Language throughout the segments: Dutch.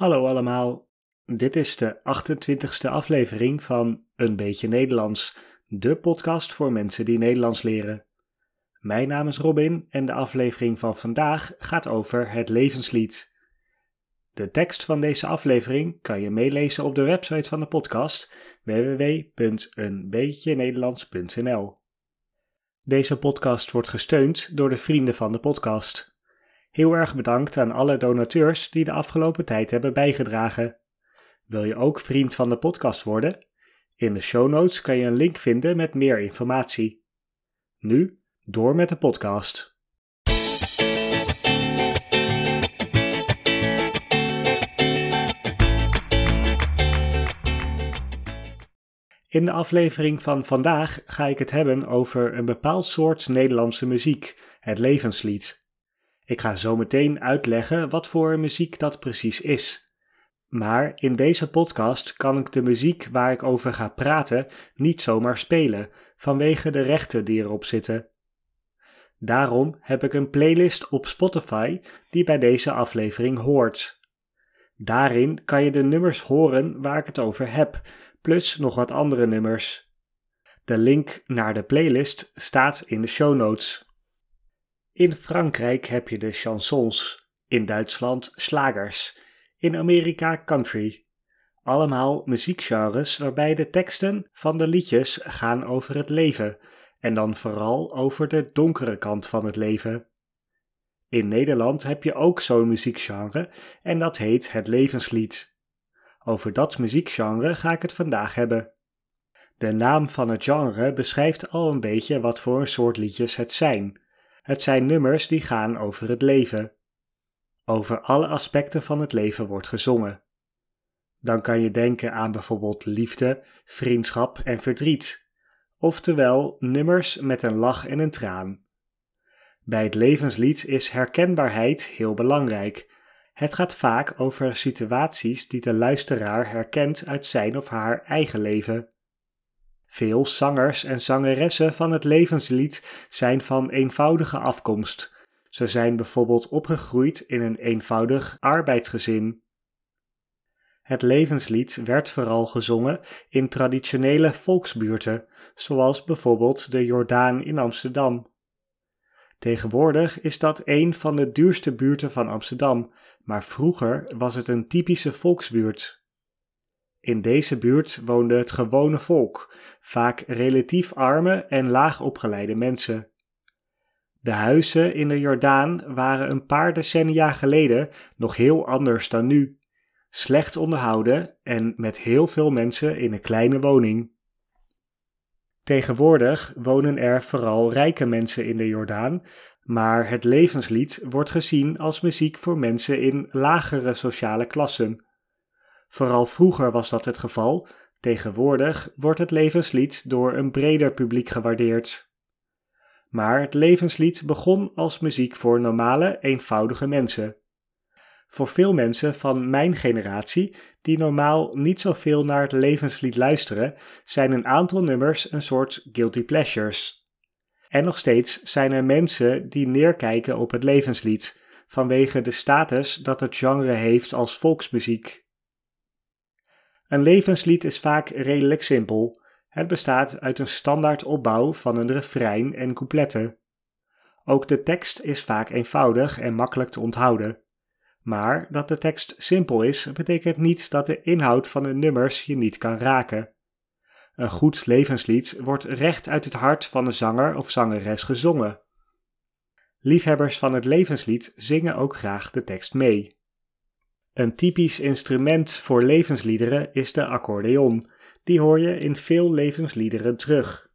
Hallo allemaal, dit is de 28ste aflevering van Een Beetje Nederlands, de podcast voor mensen die Nederlands leren. Mijn naam is Robin en de aflevering van vandaag gaat over het levenslied. De tekst van deze aflevering kan je meelezen op de website van de podcast www.eenbeetjenederlands.nl. Deze podcast wordt gesteund door de vrienden van de podcast. Heel erg bedankt aan alle donateurs die de afgelopen tijd hebben bijgedragen. Wil je ook vriend van de podcast worden? In de show notes kan je een link vinden met meer informatie. Nu, door met de podcast. In de aflevering van vandaag ga ik het hebben over een bepaald soort Nederlandse muziek, het levenslied. Ik ga zo meteen uitleggen wat voor muziek dat precies is. Maar in deze podcast kan ik de muziek waar ik over ga praten niet zomaar spelen, vanwege de rechten die erop zitten. Daarom heb ik een playlist op Spotify die bij deze aflevering hoort. Daarin kan je de nummers horen waar ik het over heb, plus nog wat andere nummers. De link naar de playlist staat in de show notes. In Frankrijk heb je de chansons, in Duitsland slagers, in Amerika country. Allemaal muziekgenres waarbij de teksten van de liedjes gaan over het leven en dan vooral over de donkere kant van het leven. In Nederland heb je ook zo'n muziekgenre en dat heet het levenslied. Over dat muziekgenre ga ik het vandaag hebben. De naam van het genre beschrijft al een beetje wat voor soort liedjes het zijn. Het zijn nummers die gaan over het leven. Over alle aspecten van het leven wordt gezongen. Dan kan je denken aan bijvoorbeeld liefde, vriendschap en verdriet, oftewel nummers met een lach en een traan. Bij het levenslied is herkenbaarheid heel belangrijk. Het gaat vaak over situaties die de luisteraar herkent uit zijn of haar eigen leven. Veel zangers en zangeressen van het levenslied zijn van eenvoudige afkomst. Ze zijn bijvoorbeeld opgegroeid in een eenvoudig arbeidsgezin. Het levenslied werd vooral gezongen in traditionele volksbuurten, zoals bijvoorbeeld de Jordaan in Amsterdam. Tegenwoordig is dat een van de duurste buurten van Amsterdam, maar vroeger was het een typische volksbuurt. In deze buurt woonde het gewone volk, vaak relatief arme en laag opgeleide mensen. De huizen in de Jordaan waren een paar decennia geleden nog heel anders dan nu. Slecht onderhouden en met heel veel mensen in een kleine woning. Tegenwoordig wonen er vooral rijke mensen in de Jordaan, maar het levenslied wordt gezien als muziek voor mensen in lagere sociale klassen. Vooral vroeger was dat het geval, tegenwoordig wordt het levenslied door een breder publiek gewaardeerd. Maar het levenslied begon als muziek voor normale, eenvoudige mensen. Voor veel mensen van mijn generatie, die normaal niet zoveel naar het levenslied luisteren, zijn een aantal nummers een soort guilty pleasures. En nog steeds zijn er mensen die neerkijken op het levenslied, vanwege de status dat het genre heeft als volksmuziek. Een levenslied is vaak redelijk simpel. Het bestaat uit een standaard opbouw van een refrein en coupletten. Ook de tekst is vaak eenvoudig en makkelijk te onthouden. Maar dat de tekst simpel is, betekent niet dat de inhoud van de nummers je niet kan raken. Een goed levenslied wordt recht uit het hart van de zanger of zangeres gezongen. Liefhebbers van het levenslied zingen ook graag de tekst mee. Een typisch instrument voor levensliederen is de accordeon. Die hoor je in veel levensliederen terug.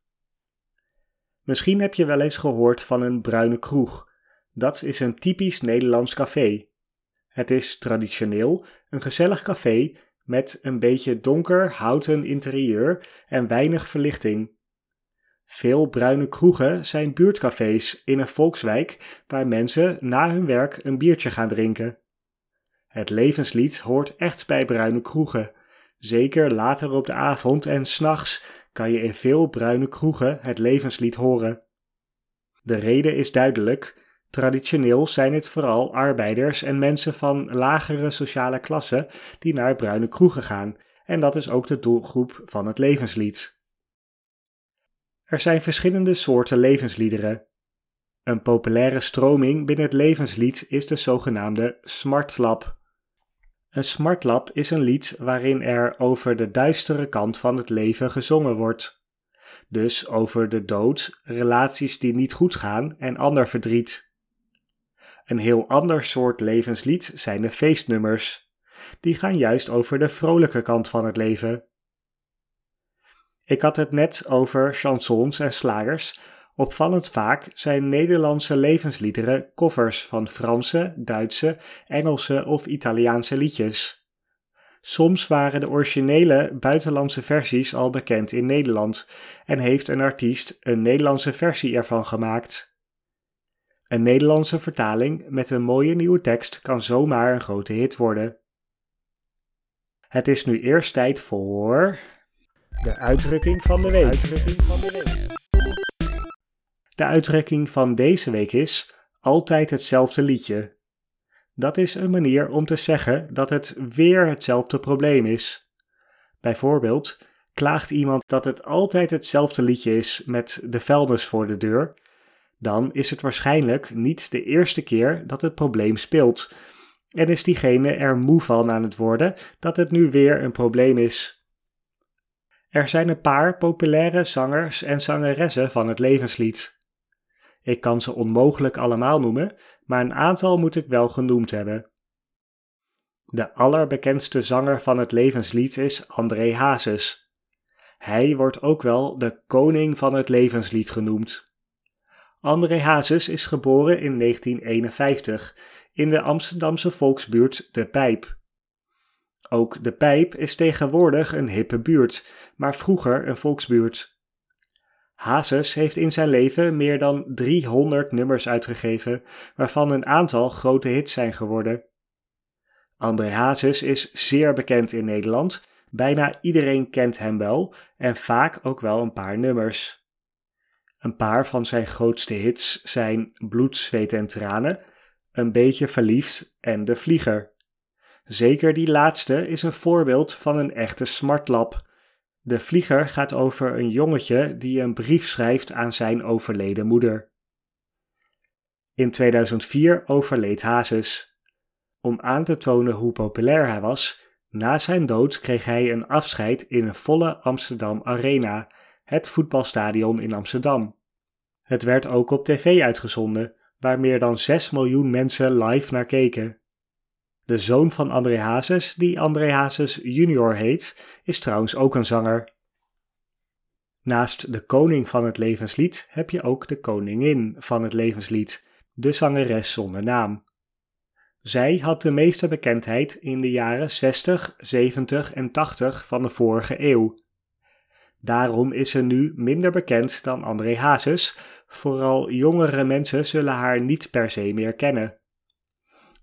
Misschien heb je wel eens gehoord van een bruine kroeg. Dat is een typisch Nederlands café. Het is traditioneel een gezellig café met een beetje donker houten interieur en weinig verlichting. Veel bruine kroegen zijn buurtcafés in een volkswijk waar mensen na hun werk een biertje gaan drinken. Het levenslied hoort echt bij bruine kroegen. Zeker later op de avond en s'nachts kan je in veel bruine kroegen het levenslied horen. De reden is duidelijk: Traditioneel zijn het vooral arbeiders en mensen van lagere sociale klasse die naar bruine kroegen gaan, en dat is ook de doelgroep van het levenslied. Er zijn verschillende soorten levensliederen. Een populaire stroming binnen het levenslied is de zogenaamde smartlap. Een smartlap is een lied waarin er over de duistere kant van het leven gezongen wordt. Dus over de dood, relaties die niet goed gaan en ander verdriet. Een heel ander soort levenslied zijn de feestnummers. Die gaan juist over de vrolijke kant van het leven. Ik had het net over chansons en slagers. Opvallend vaak zijn Nederlandse levensliederen covers van Franse, Duitse, Engelse of Italiaanse liedjes. Soms waren de originele buitenlandse versies al bekend in Nederland en heeft een artiest een Nederlandse versie ervan gemaakt. Een Nederlandse vertaling met een mooie nieuwe tekst kan zomaar een grote hit worden. Het is nu eerst tijd voor. De uitdrukking van de week. De uitdrukking van deze week is altijd hetzelfde liedje. Dat is een manier om te zeggen dat het weer hetzelfde probleem is. Bijvoorbeeld, klaagt iemand dat het altijd hetzelfde liedje is met de vuilnis voor de deur, dan is het waarschijnlijk niet de eerste keer dat het probleem speelt. En is diegene er moe van aan het worden dat het nu weer een probleem is. Er zijn een paar populaire zangers en zangeressen van het levenslied. Ik kan ze onmogelijk allemaal noemen, maar een aantal moet ik wel genoemd hebben. De allerbekendste zanger van het levenslied is André Hazes. Hij wordt ook wel de koning van het levenslied genoemd. André Hazes is geboren in 1951 in de Amsterdamse volksbuurt De Pijp. Ook De Pijp is tegenwoordig een hippe buurt, maar vroeger een volksbuurt. Hazes heeft in zijn leven meer dan 300 nummers uitgegeven, waarvan een aantal grote hits zijn geworden. André Hazes is zeer bekend in Nederland, bijna iedereen kent hem wel en vaak ook wel een paar nummers. Een paar van zijn grootste hits zijn Bloed, Zweet en Tranen, Een beetje verliefd en De Vlieger. Zeker die laatste is een voorbeeld van een echte smartlap. De Vlieger gaat over een jongetje die een brief schrijft aan zijn overleden moeder. In 2004 overleed Hazes. Om aan te tonen hoe populair hij was, na zijn dood kreeg hij een afscheid in een volle Amsterdam Arena het voetbalstadion in Amsterdam. Het werd ook op tv uitgezonden, waar meer dan 6 miljoen mensen live naar keken. De zoon van André Hazes, die André Hazes junior heet, is trouwens ook een zanger. Naast de koning van het levenslied heb je ook de koningin van het levenslied, de zangeres zonder naam. Zij had de meeste bekendheid in de jaren 60, 70 en 80 van de vorige eeuw. Daarom is ze nu minder bekend dan André Hazes, vooral jongere mensen zullen haar niet per se meer kennen.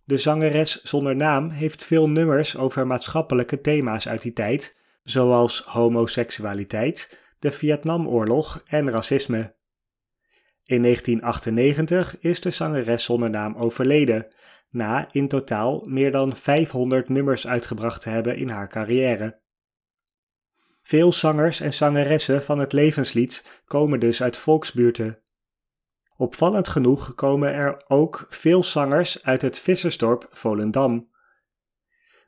De zangeres zonder naam heeft veel nummers over maatschappelijke thema's uit die tijd, zoals homoseksualiteit, de Vietnamoorlog en racisme. In 1998 is de zangeres zonder naam overleden, na in totaal meer dan 500 nummers uitgebracht te hebben in haar carrière. Veel zangers en zangeressen van het levenslied komen dus uit volksbuurten. Opvallend genoeg komen er ook veel zangers uit het vissersdorp Volendam.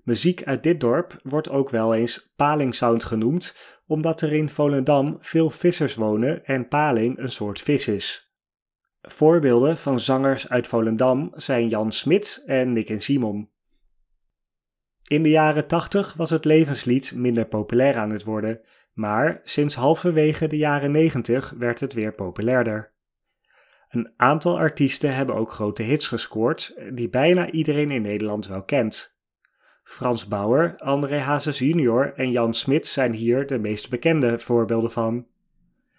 Muziek uit dit dorp wordt ook wel eens palingsound genoemd, omdat er in Volendam veel vissers wonen en paling een soort vis is. Voorbeelden van zangers uit Volendam zijn Jan Smit en Nick en Simon. In de jaren 80 was het levenslied minder populair aan het worden, maar sinds halverwege de jaren 90 werd het weer populairder. Een aantal artiesten hebben ook grote hits gescoord, die bijna iedereen in Nederland wel kent. Frans Bauer, André Hazes junior en Jan Smit zijn hier de meest bekende voorbeelden van.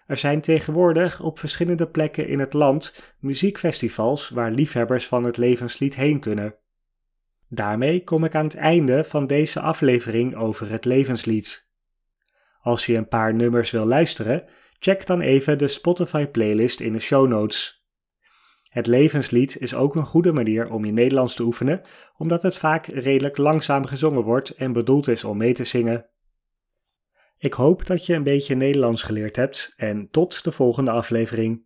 Er zijn tegenwoordig op verschillende plekken in het land muziekfestivals waar liefhebbers van het levenslied heen kunnen. Daarmee kom ik aan het einde van deze aflevering over het levenslied. Als je een paar nummers wil luisteren, check dan even de Spotify playlist in de show notes. Het levenslied is ook een goede manier om je Nederlands te oefenen, omdat het vaak redelijk langzaam gezongen wordt en bedoeld is om mee te zingen. Ik hoop dat je een beetje Nederlands geleerd hebt en tot de volgende aflevering.